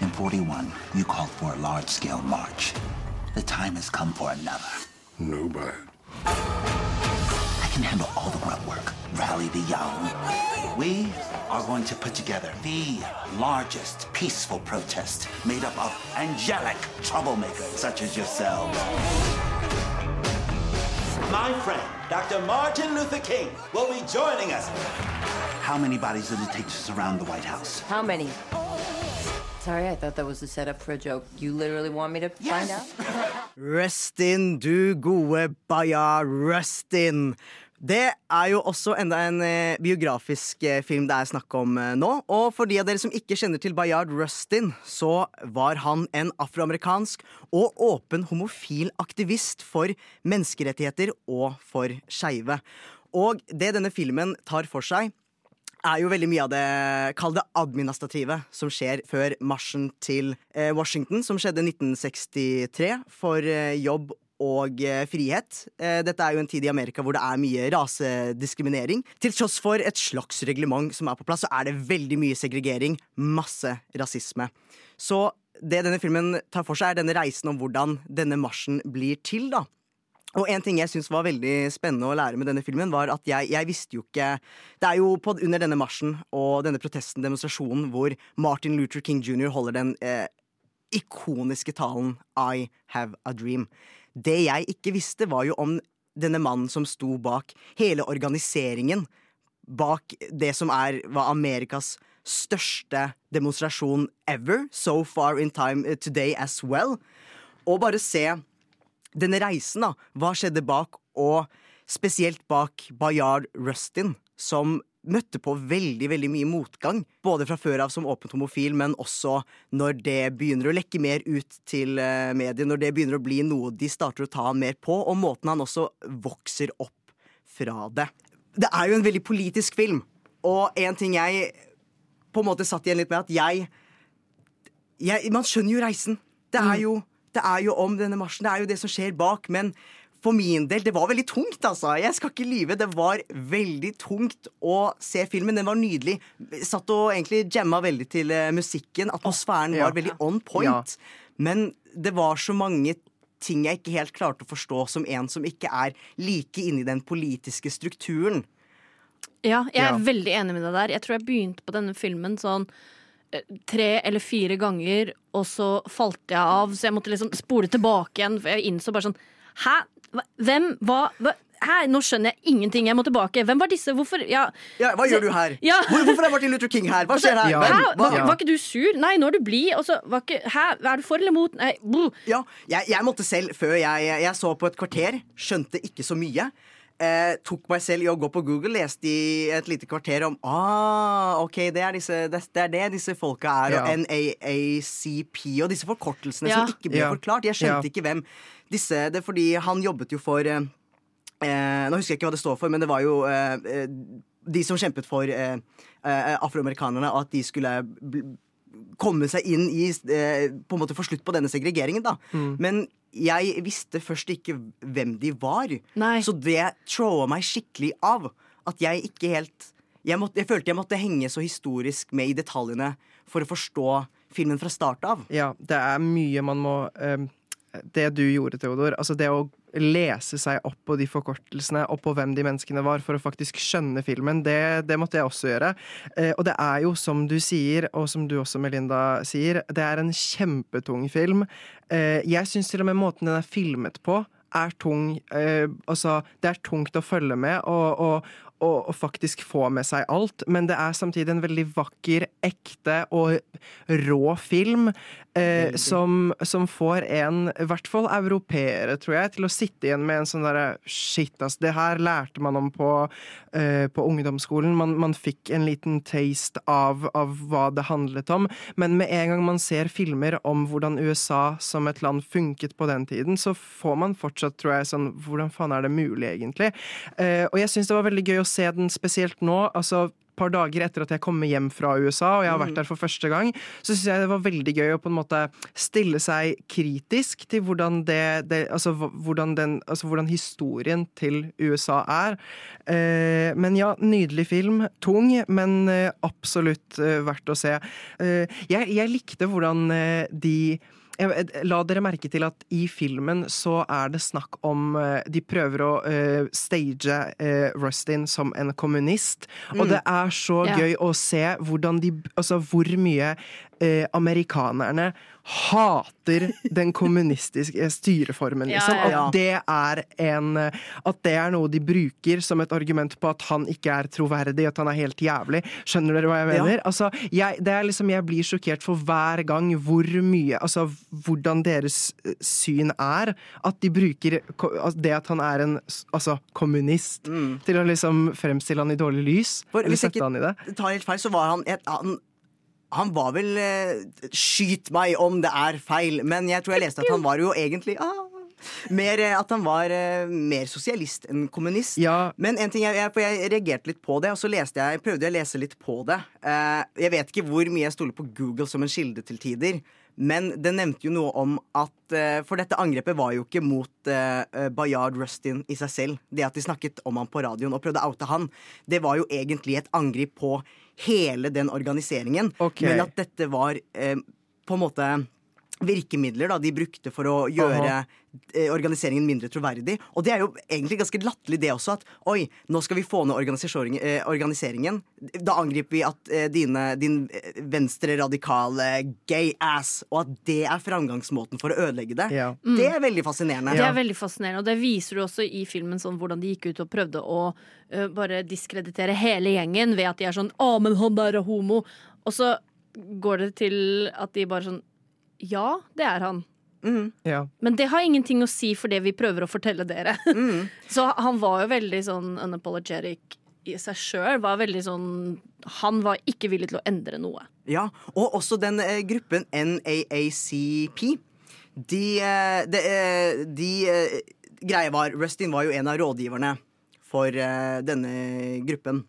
In 41, you called for a large scale march. The time has come for another. Nobody. I can handle all the grunt work, rally the young. We are going to put together the largest peaceful protest made up of angelic troublemakers such as yourselves. My friend, Dr. Martin Luther King, will be joining us. How many bodies does it take to surround the White House? How many? Sorry, I thought that was a setup for a joke. You literally want me to find out? Rustin, du gode Baja, Rustin. Det er jo også enda en eh, biografisk eh, film det er snakk om eh, nå. Og for de av dere som ikke kjenner til Bayard Rustin, så var han en afroamerikansk og åpen homofil aktivist for menneskerettigheter og for skeive. Og det denne filmen tar for seg, er jo veldig mye av det Kall det administrative som skjer før marsjen til eh, Washington, som skjedde 1963 for eh, jobb og eh, frihet. Dette er jo en tid i Amerika hvor det er mye rasediskriminering. Til tross for et slags reglement som er på plass, så er det veldig mye segregering. Masse rasisme. Så det denne filmen tar for seg, er denne reisen om hvordan denne marsjen blir til, da. Og en ting jeg syns var veldig spennende å lære med denne filmen, var at jeg, jeg visste jo ikke Det er jo på, under denne marsjen og denne protesten, demonstrasjonen, hvor Martin Luther King jr. holder den eh, ikoniske talen I have a dream. Det jeg ikke visste, var jo om denne mannen som sto bak hele organiseringen bak det som er var Amerikas største demonstrasjon ever, so far in time eh, today as well. Og bare se denne reisen, da. Hva skjedde bak, og spesielt bak Bayard Rustin, som møtte på veldig veldig mye motgang. Både fra før av som åpent homofil, men også når det begynner å lekke mer ut til uh, medier. Når det begynner å bli noe de starter å ta han mer på, og måten han også vokser opp fra det. Det er jo en veldig politisk film, og en ting jeg på en måte satt igjen litt med, at jeg, jeg Man skjønner jo reisen. Det er jo, det er jo om denne marsjen. Det er jo det som skjer bak. Men for min del, det var veldig tungt, altså. Jeg skal ikke lyve. Det var veldig tungt å se filmen. Den var nydelig. Satt og egentlig jamma veldig til eh, musikken. Atmosfæren Ja. var veldig on point. Men det var så mange ting jeg ikke helt klarte å forstå som en som ikke er like inni den politiske strukturen. Ja, jeg er Ja. veldig enig med deg der. Jeg tror jeg begynte på denne filmen sånn tre eller fire ganger, og så falt jeg av, så jeg måtte liksom spole tilbake igjen, for jeg innså bare sånn Hæ? Hvem? Hva? Hva? Hæ? Nå skjønner jeg ingenting. Jeg må tilbake. Hvem var disse? Hvorfor? Ja. Ja, hva gjør du her? Ja. Hvor, hvorfor er Martin Luther King her? Hva skjer her? Hæ? Hvem? Var, var ikke du sur? Nei, nå er du blid. Hæ? Er du for eller mot? Nei. Ja, jeg, jeg måtte selv, før jeg, jeg så på et kvarter, skjønte ikke så mye. Eh, tok meg selv i å gå på Google, leste i et lite kvarter om ah, ok, det er, disse, det, det er det disse folka er, Ja. og NAACP og disse forkortelsene Ja. som ikke ble Ja. forklart. Jeg skjønte Ja. ikke hvem disse Det er fordi han jobbet jo for eh, eh, Nå husker jeg ikke hva det står for, men det var jo eh, eh, de som kjempet for eh, eh, afroamerikanerne, og at de skulle bl komme seg inn i eh, På en måte få slutt på denne segregeringen, da. Mm. Men jeg visste først ikke hvem de var. Så det troa meg skikkelig av. At jeg ikke helt jeg, måtte, jeg følte jeg måtte henge så historisk med i detaljene for å forstå filmen fra start av. Ja, det er mye man må eh, Det du gjorde, Theodor, altså det å lese seg opp på de forkortelsene og på hvem de menneskene var, for å faktisk skjønne filmen, det, det måtte jeg også gjøre. Eh, og det er jo, som du sier, og som du også, Melinda, sier, det er en kjempetung film. Eh, jeg syns til og med måten den er filmet på, er tung. Eh, altså, det er tungt å følge med, og, og, og, og faktisk få med seg alt, men det er samtidig en veldig vakker, ekte og rå film. Eh, som, som får en, i hvert fall europeere, tror jeg, til å sitte igjen med en sånn derre Shit, ass, det her lærte man om på, eh, på ungdomsskolen. Man, man fikk en liten taste av, av hva det handlet om. Men med en gang man ser filmer om hvordan USA som et land funket på den tiden, så får man fortsatt, tror jeg, sånn Hvordan faen er det mulig, egentlig? Eh, og jeg syns det var veldig gøy å se den spesielt nå. altså par dager etter at jeg kommer hjem fra USA, og jeg har vært Mm. der for første gang, så syns jeg det var veldig gøy å på en måte stille seg kritisk til hvordan det, det altså, hvordan, den, altså, hvordan historien til USA er. Eh, men ja, nydelig film. Tung, men eh, absolutt eh, verdt å se. Eh, jeg, jeg likte hvordan eh, de la dere merke til at i filmen så er det snakk om eh, De prøver å uh, stage uh, Rustin som en kommunist. Og Mm. det er så Ja. gøy å se hvordan de Altså hvor mye eh, amerikanerne hater den kommunistiske styreformen, liksom. ja, ja. At det er en At det er noe de bruker som et argument på at han ikke er troverdig, at han er helt jævlig. Skjønner dere hva jeg mener? Altså, jeg, det er liksom, jeg blir sjokkert for hver gang hvor mye Altså hvordan deres eh, syn er. At de bruker det at han er en altså, kommunist, til å liksom fremstille han i dårlig lys. For hvis jeg ikke tar helt feil, så var han et, han, han var vel eh, Skyt meg om det er feil, men jeg tror jeg leste at han var jo egentlig ah, mer, eh, At han var eh, mer sosialist enn kommunist. Men en ting jeg, jeg, jeg reagerte litt på det, og så jeg, prøvde jeg å lese litt på det. Eh, jeg vet ikke hvor mye jeg stoler på Google som en kilde til tider. Men det nevnte jo noe om at For dette angrepet var jo ikke mot Bayard Rustin i seg selv. Det at de snakket om han på radioen og prøvde å oute han, det var jo egentlig et angrep på hele den organiseringen. okay. Men at dette var eh, på en måte virkemidler da, de brukte for å gjøre Aha. eh, organiseringen mindre troverdig. Og det er jo egentlig ganske latterlig, det også. At oi, nå skal vi få ned eh, organiseringen. Da angriper vi at eh, dine, din eh, venstre-radikale gay-ass, og at det er framgangsmåten for å ødelegge det. Mm. Det er veldig fascinerende. Det er veldig fascinerende, og det viser du også i filmen sånn hvordan de gikk ut og prøvde å uh, bare diskreditere hele gjengen ved at de er sånn 'Å, men han der er homo'. Og så går det til at de bare sånn Ja, det er han. Ja. Men det har ingenting å si for det vi prøver å fortelle dere. så han var jo veldig sånn unapologetic i seg sjøl. Var veldig sånn Han var ikke villig til å endre noe. Ja, og også den eh, gruppen NAACP. De, eh, de, eh, de eh, Greia var Rustin var jo en av rådgiverne for eh, denne gruppen.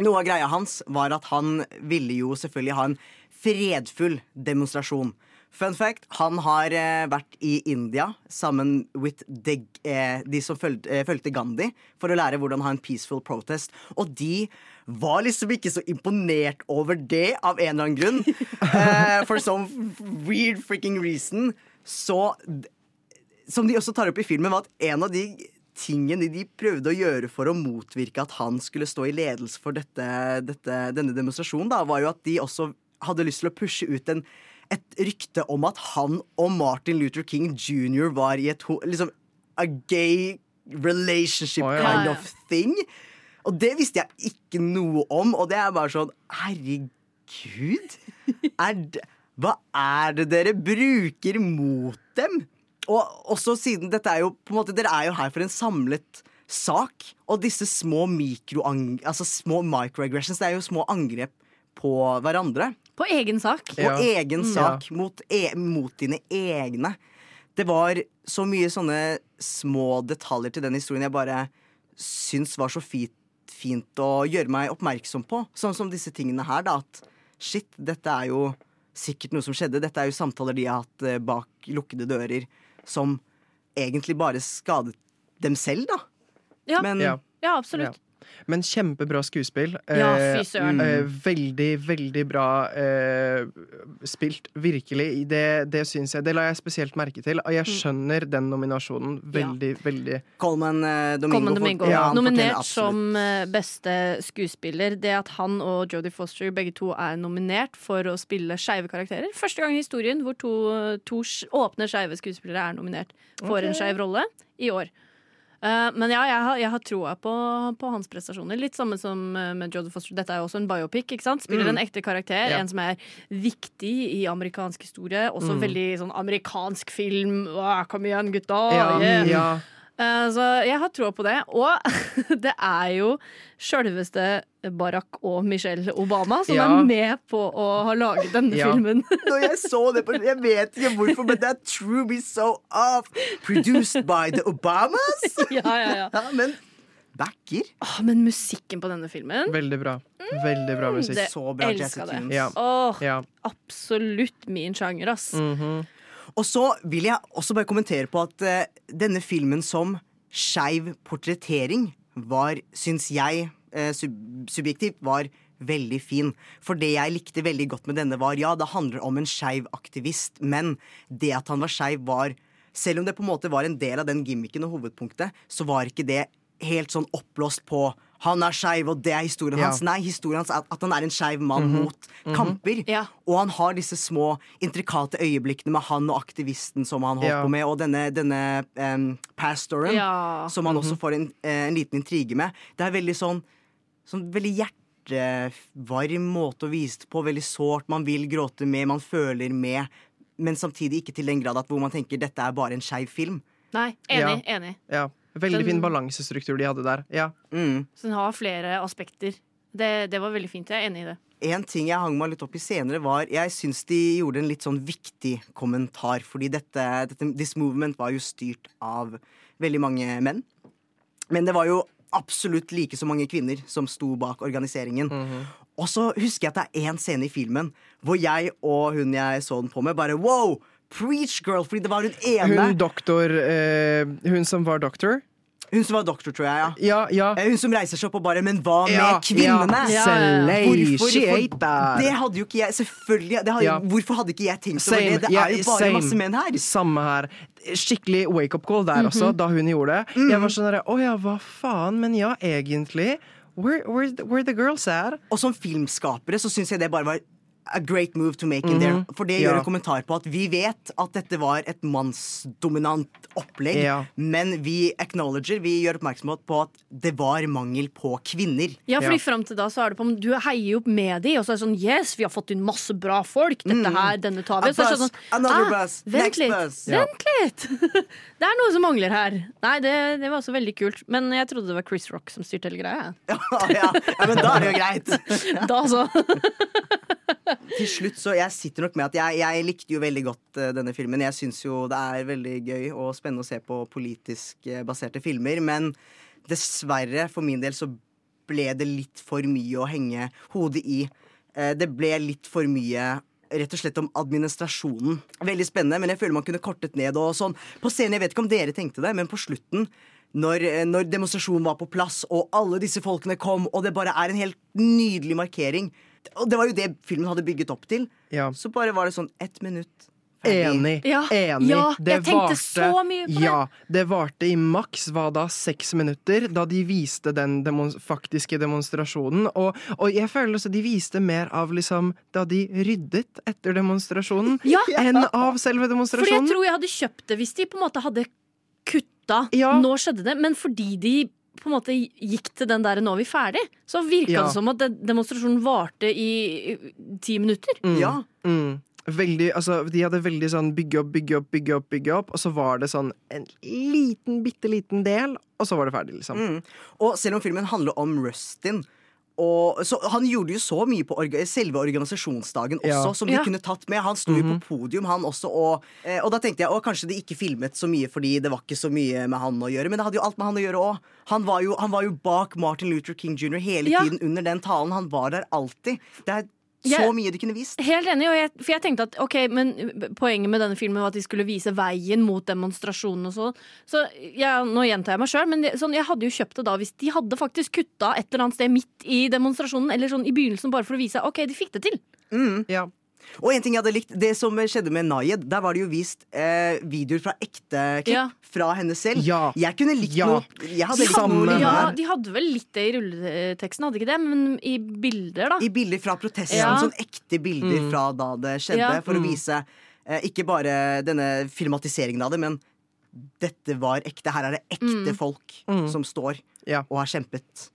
Noe av greia hans var at han ville jo selvfølgelig ha en fredfull demonstrasjon. Fun fact, han har eh, vært i India sammen with the, eh, de som fulgte, eh, fulgte Gandhi, for å lære hvordan ha en peaceful protest. Og de var liksom ikke så imponert over det av en eller annen grunn. Eh, for some weird freaking reason. Så som de også tar opp i filmen, var at en av de tingene de prøvde å gjøre for å motvirke at han skulle stå i ledelse for dette, dette, denne demonstrasjonen, da, var jo at de også hadde lyst til å pushe ut en, et rykte om at han og Martin Luther King jr. var i et liksom, a gay relationship oh, ja. kind of thing. Og det visste jeg ikke noe om, og det er bare sånn Herregud! Er det, hva er det dere bruker mot dem? Og også siden dette er jo på en måte, Dere er jo her for en samlet sak. Og disse små. Altså små microaggressions, det er jo små angrep på hverandre. På egen sak. På egen sak. Mot, e mot dine egne. Det var så mye sånne små detaljer til den historien jeg bare syns var så fint, fint å gjøre meg oppmerksom på. Sånn som disse tingene her, da. At shit, dette er jo sikkert noe som skjedde. Dette er jo samtaler de har hatt eh, bak lukkede dører, som egentlig bare skadet dem selv, da. Ja, Men ja. absolutt. Ja. Men kjempebra skuespill. Ja, Eh, fy søren. eh, veldig, veldig bra eh, spilt. Virkelig. Det, det syns jeg. Det la jeg spesielt merke til. Og jeg Mm. skjønner den nominasjonen veldig, veldig Coleman eh, Domingo, Coleman for- ja, nominert som eh, beste skuespiller. Det at han og Jodie Foster begge to er nominert for å spille skeive karakterer. Første gang i historien hvor to, to åpne skeive skuespillere er nominert for okay. en skeiv rolle i år. Eh, men ja, jeg har, jeg har troa på, på hans prestasjoner. Litt samme som eh, med Jodie Foster. Dette er jo også en biopic. ikke sant? Spiller Mm. en ekte karakter, Ja. en som er viktig i amerikansk historie. Også Mm. veldig sånn amerikansk film. Åh, kom igjen, gutta! Ja, yeah. ja. Eh, Så jeg har troa på det. Og det er jo sjølveste Barack og Michelle Obama som Ja. er med på å ha laget denne Ja. filmen. Når jeg så det på Jeg vet ikke hvorfor, men det er True Be So Off. Produced by the Obamas. ja, ja, ja. men backer. Åh, men musikken på denne filmen Veldig bra. Veldig bra musikk. Det elska det. Ja. Åh, Ja. absolutt min sjanger, ass. Mhm. Og så vil jeg også bare kommentere på at uh, denne filmen som skeiv portrettering var, syns jeg, uh, sub subjektivt, var veldig fin. For det jeg likte veldig godt med denne, var ja, det handler om en skeiv aktivist, men det at han var skeiv, var Selv om det på en måte var en del av den gimmicken og hovedpunktet, så var ikke det helt sånn oppblåst på han er skeiv, og det er historien Ja. hans. Nei, historien hans er at han er en skeiv mann Mhm. mot Mhm. kamper. Og han har disse små, intrikate øyeblikkene med han og aktivisten som han holdt Ja. på med, og denne, denne um, pastoren Ja. som han også Mhm. får en, eh, en liten intrige med. Det er veldig sånn, sånn veldig hjertevarm måte å vise det på. Veldig sårt. Man vil gråte med, man føler med. Men samtidig ikke til den grad at hvor man tenker dette er bare en skeiv film. Nei, enig. Ja. enig. Ja. Veldig Den- fin balansestruktur de hadde der. Ja. Så den har flere aspekter. Det, det var veldig fint. Jeg er enig i det. En ting jeg hang meg litt opp i senere, var Jeg syns de gjorde en litt sånn viktig kommentar. Fordi dette, dette This Movement var jo styrt av veldig mange menn. Men det var jo absolutt like så mange kvinner som sto bak organiseringen. Og så husker jeg at det er én scene i filmen hvor jeg og hun jeg så den på med, bare wow! Preach, girl! Fordi det var hun ene Hun doktor eh, Hun som var doktor. Hun som var doktor, tror jeg, ja. Eh, Hun som reiser seg opp og bare Men hva med Ja, kvinnene? ja. Hvorfor? For. Det hadde jo ikke jeg Selvfølgelig. Det hadde, Ja. Hvorfor hadde ikke jeg tenkt over det? Det Ja, er jo bare same. masse menn her. Samme her. Skikkelig wake-up call der Mhm. også, da hun gjorde det. Mm. Jeg var sånn herre Å ja, hva faen? Men ja, egentlig. Where, where, where the girls at? Og som filmskapere så syns jeg det bare var a great move to make in there. Mhm. For det Ja. gjør en kommentar på at vi vet at dette var et mannsdominant opplegg, Ja. men vi acknowledger, vi gjør oppmerksomhet på at det var mangel på kvinner. Ja, fordi Fram til da så er det på om du heier opp med de, og så er det sånn Yes, vi har fått inn masse bra folk. Dette Mm. her, denne tar vi. Så er det bus, sånn, another ah, bus, vent next litt. bus. Ja. Vent litt! det er noe som mangler her. Nei, det, det var også veldig kult. Men jeg trodde det var Chris Rock som styrte hele greia. ja, ja, men da er det jo greit. da så. Til slutt så Jeg sitter nok med at jeg, jeg likte jo veldig godt uh, denne filmen. Jeg syns jo det er veldig gøy og spennende å se på politisk uh, baserte filmer. Men dessverre, for min del, så ble det litt for mye å henge hodet i. Uh, det ble litt for mye rett og slett om administrasjonen. Veldig spennende, men jeg føler man kunne kortet ned og sånn. På scenen, jeg vet ikke om dere tenkte det, men på slutten når, når demonstrasjonen var på plass, og alle disse folkene kom, og det bare er en helt nydelig markering Og det var jo det filmen hadde bygget opp til. Ja. Så bare var det sånn ett minutt. ferdig. Enig. Ja, Enig. ja, Det jeg tenkte varte- så mye på det. Ja, det varte i maks hva da, seks minutter, da de viste den demon faktiske demonstrasjonen. Og, og jeg føler også de viste mer av liksom da de ryddet etter demonstrasjonen, Ja. enn av selve demonstrasjonen. Fordi jeg tror jeg hadde kjøpt det hvis de på en måte hadde kutta Nå skjedde det, men fordi de på en måte gikk til den der 'nå er vi ferdig', så virka Ja. det som at den demonstrasjonen varte i ti minutter. Mm. Mm. Veldig, altså, de hadde veldig sånn bygge opp, bygge opp, bygge opp, bygge opp, og så var det sånn en liten, bitte liten del, og så var det ferdig, liksom. Mm. Og selv om filmen handler om Rustin og, så Han gjorde jo så mye på orga selve organisasjonsdagen også, Ja. som de Ja. kunne tatt med. Han sto jo Mhm. på podium, han også. Og, eh, og da tenkte jeg å, kanskje de ikke filmet så mye fordi det var ikke så mye med han å gjøre. Men det hadde jo alt med han å gjøre òg. Han, var jo- han var jo bak Martin Luther King jr. hele Ja. tiden under den talen. Han var der alltid. Det er Så Jeg- mye de kunne vist. Helt enig, og jeg, for jeg tenkte at ok, men poenget med denne filmen var at de skulle vise veien mot demonstrasjonen og sånn. Så ja, nå gjentar jeg meg sjøl, men det, sånn, jeg hadde jo kjøpt det da hvis de hadde faktisk kutta et eller annet sted midt i demonstrasjonen, eller sånn i begynnelsen, bare for å vise ok, de fikk det til. Ja. Og en ting jeg hadde likt, det som skjedde med Nayed, der var det jo vist eh, videoer fra ekte klipp Ja. fra henne selv. Ja. Jeg kunne likt Ja. noe Jeg hadde likt Samme noe Ja, de hadde vel litt det i rulleteksten, hadde ikke det? Men i bilder, da. I bilder fra protesten. Ja. Sånn ekte bilder Mm. fra da det skjedde. Ja. For å Mm. vise eh, ikke bare denne filmatiseringen av det, men dette var ekte. Her er det ekte Mm. folk Mm. som står Ja. og har kjempet.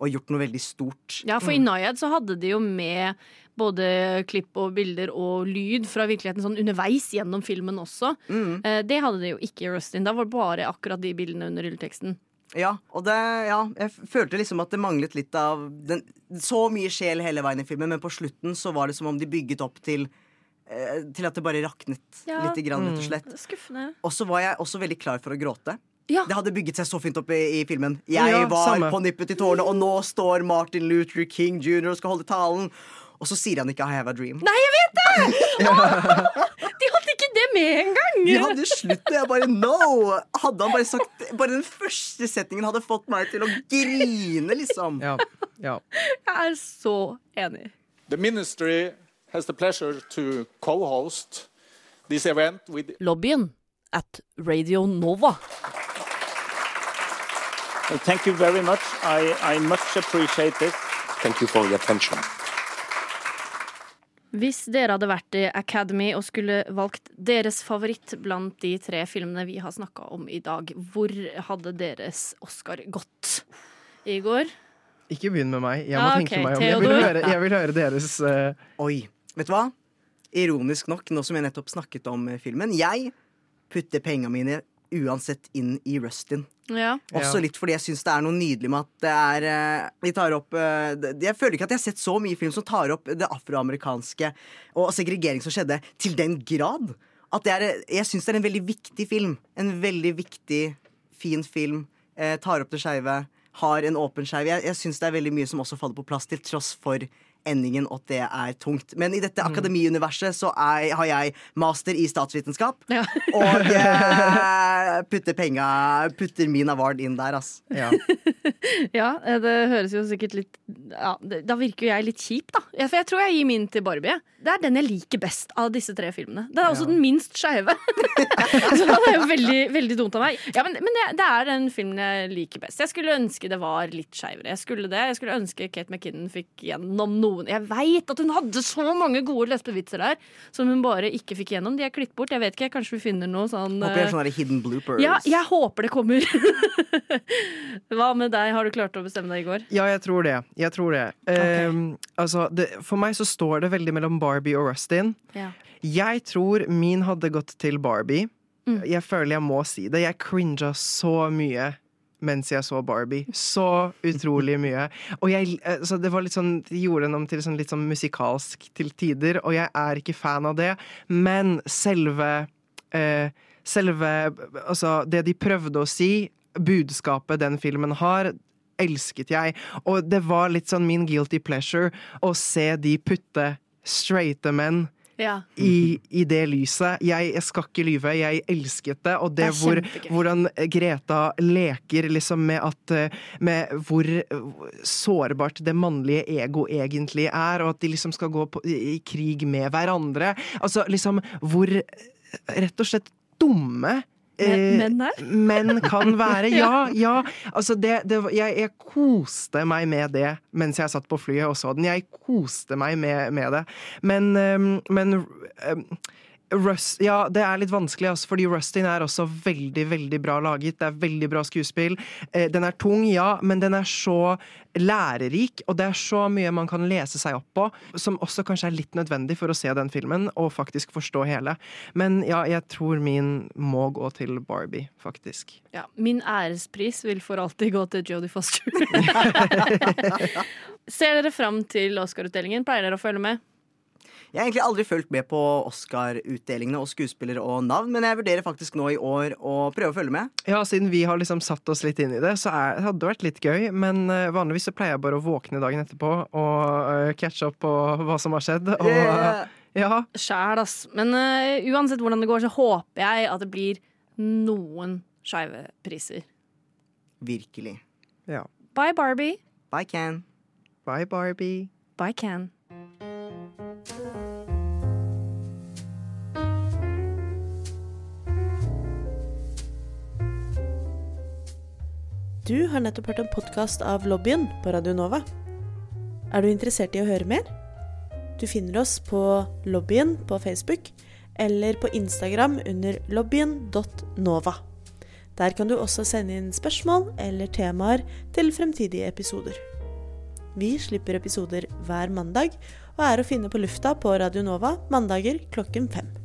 Og gjort noe veldig stort. Ja, for i Nayad så hadde de jo med både klipp og bilder og lyd fra virkeligheten sånn underveis gjennom filmen også. Mm. Eh, Det hadde de jo ikke i Rustin. Da var det bare akkurat de bildene under rulleteksten. Ja, og det, ja, jeg følte liksom at det manglet litt av den, Så mye sjel hele veien i filmen, men på slutten så var det som om de bygget opp til eh, Til at det bare raknet Ja. litt, grann, rett og Mm. slett. Skuffende. Og så var jeg også veldig klar for å gråte. Ja. Det hadde bygget seg så fint opp i, i filmen. Jeg Ja, var samme. på nippet til tårene, og nå står Martin Luther King jr. og skal holde talen. Og så sier han ikke 'I have a dream'. Nei, jeg vet det! De hadde ikke det med engang! De hadde slutt, og jeg bare no! Hadde han bare sagt Bare den første setningen hadde fått meg til å grine, liksom. Ja. ja. Jeg er så enig. The ministry has the pleasure to co-host this event with Lobbyen at Radio Nova. Thank you very much. I, I much appreciate it. Thank you for your attention. Hvis dere hadde vært i Academy og skulle valgt deres favoritt blant de tre filmene vi har snakka om i dag, hvor hadde deres Oscar gått? Igor? Ikke begynn med meg. Jeg må Ja, tenke okay. meg om. Jeg vil høre, jeg vil høre deres uh... Oi. Vet du hva? Ironisk nok, nå som jeg nettopp snakket om eh, filmen Jeg putter penga mine uansett inn i Rustin. Ja. Også litt fordi jeg syns det er noe nydelig med at det er eh, De tar opp eh, Jeg føler ikke at jeg har sett så mye film som tar opp det afroamerikanske og segregering som skjedde, til den grad. At det er, jeg syns det er en veldig viktig film. En veldig viktig, fin film. Eh, tar opp det skeive. Har en åpen skeiv. Jeg, jeg syns det er veldig mye som også faller på plass, til tross for endingen, at det er tungt. Men i dette akademiuniverset så er, har jeg master i statsvitenskap. Og eh, putter penga Putter min award inn der, ass. Ja. Ja, det høres jo sikkert litt ja, Da virker jo jeg litt kjip, da. For jeg tror jeg gir min til Barbie. Det er den jeg liker best av disse tre filmene. Det er også Ja. den minst skeive. Så det er jo veldig, veldig dumt av meg. Ja, Men, men det, det er den filmen jeg liker best. Jeg skulle ønske det var litt skeivere. Jeg skulle det. Jeg skulle ønske Kate McKinnon fikk gjennom noen Jeg veit at hun hadde så mange gode lesbevitser der som hun bare ikke fikk gjennom. De er klippet bort. Jeg vet ikke, kanskje vi finner noe sånn Håper det er eh, sånne hidden bloopers. ja, jeg håper det kommer. Hva med deg? Har du klart å bestemme deg i går? Ja, jeg tror det. Jeg tror det. Ehm, altså, det. For meg så står det veldig mellom Barbie og Rustin. Ja. Jeg tror min hadde gått til Barbie. Mm. Jeg føler jeg må si det. Jeg cringa så mye mens jeg så Barbie. Så utrolig mye. Og jeg, så det var litt sånn, De gjorde den om til sånn litt sånn musikalsk til tider, og jeg er ikke fan av det. Men selve eh, Selve Altså, det de prøvde å si, budskapet den filmen har, elsket jeg. Og det var litt sånn min guilty pleasure å se de putte straighte menn Ja. i, i det lyset. Jeg, jeg skal ikke lyve, jeg elsket det. Og det, Det hvor, hvordan Greta leker liksom med at eh, Med hvor sårbart det mannlige ego egentlig er, og at de liksom skal gå på, i, krig med hverandre. Altså liksom hvor eh, rett og slett dumme menn her? menn kan være. Ja, ja. Altså det, det, jeg, jeg koste meg med det mens jeg satt på flyet og så den. Jeg koste meg med, med det. Men, um, men um, Rust, ja, det er litt vanskelig, altså, fordi Rustin er også veldig veldig bra laget. Det er veldig bra skuespill. Eh, den er tung, ja, men den er så lærerik, og det er så mye man kan lese seg opp på, som også kanskje er litt nødvendig for å se den filmen og faktisk forstå hele. Men ja, jeg tror min må gå til Barbie, faktisk. Ja, min ærespris vil for alltid gå til Jodie Foster. Ser dere fram til Oscar-utdelingen? Pleier dere å følge med? Jeg har egentlig aldri fulgt med på Oscar-utdelingene og skuespillere og navn, men jeg vurderer faktisk nå i år å prøve å følge med. Ja, siden vi har liksom satt oss litt inn i det, så er, hadde det vært litt gøy. Men eh, vanligvis så pleier jeg bare å våkne dagen etterpå og uh, catche opp på hva som har skjedd. Og, Yeah. ja. Sjæl, ass. Men uh, uansett hvordan det går, så håper jeg at det blir noen skeive priser. Virkelig. ja. Bye, Barbie. Bye, Ken. Bye, Barbie. Bye, Ken. Du har nettopp hørt en podkast av Lobbyen på Radio Nova. Er du interessert i å høre mer? Du finner oss på Lobbyen på Facebook eller på Instagram under lobbyen.nova. Der kan du også sende inn spørsmål eller temaer til fremtidige episoder. Vi slipper episoder hver mandag og er å finne på lufta på Radio Nova mandager klokken fem.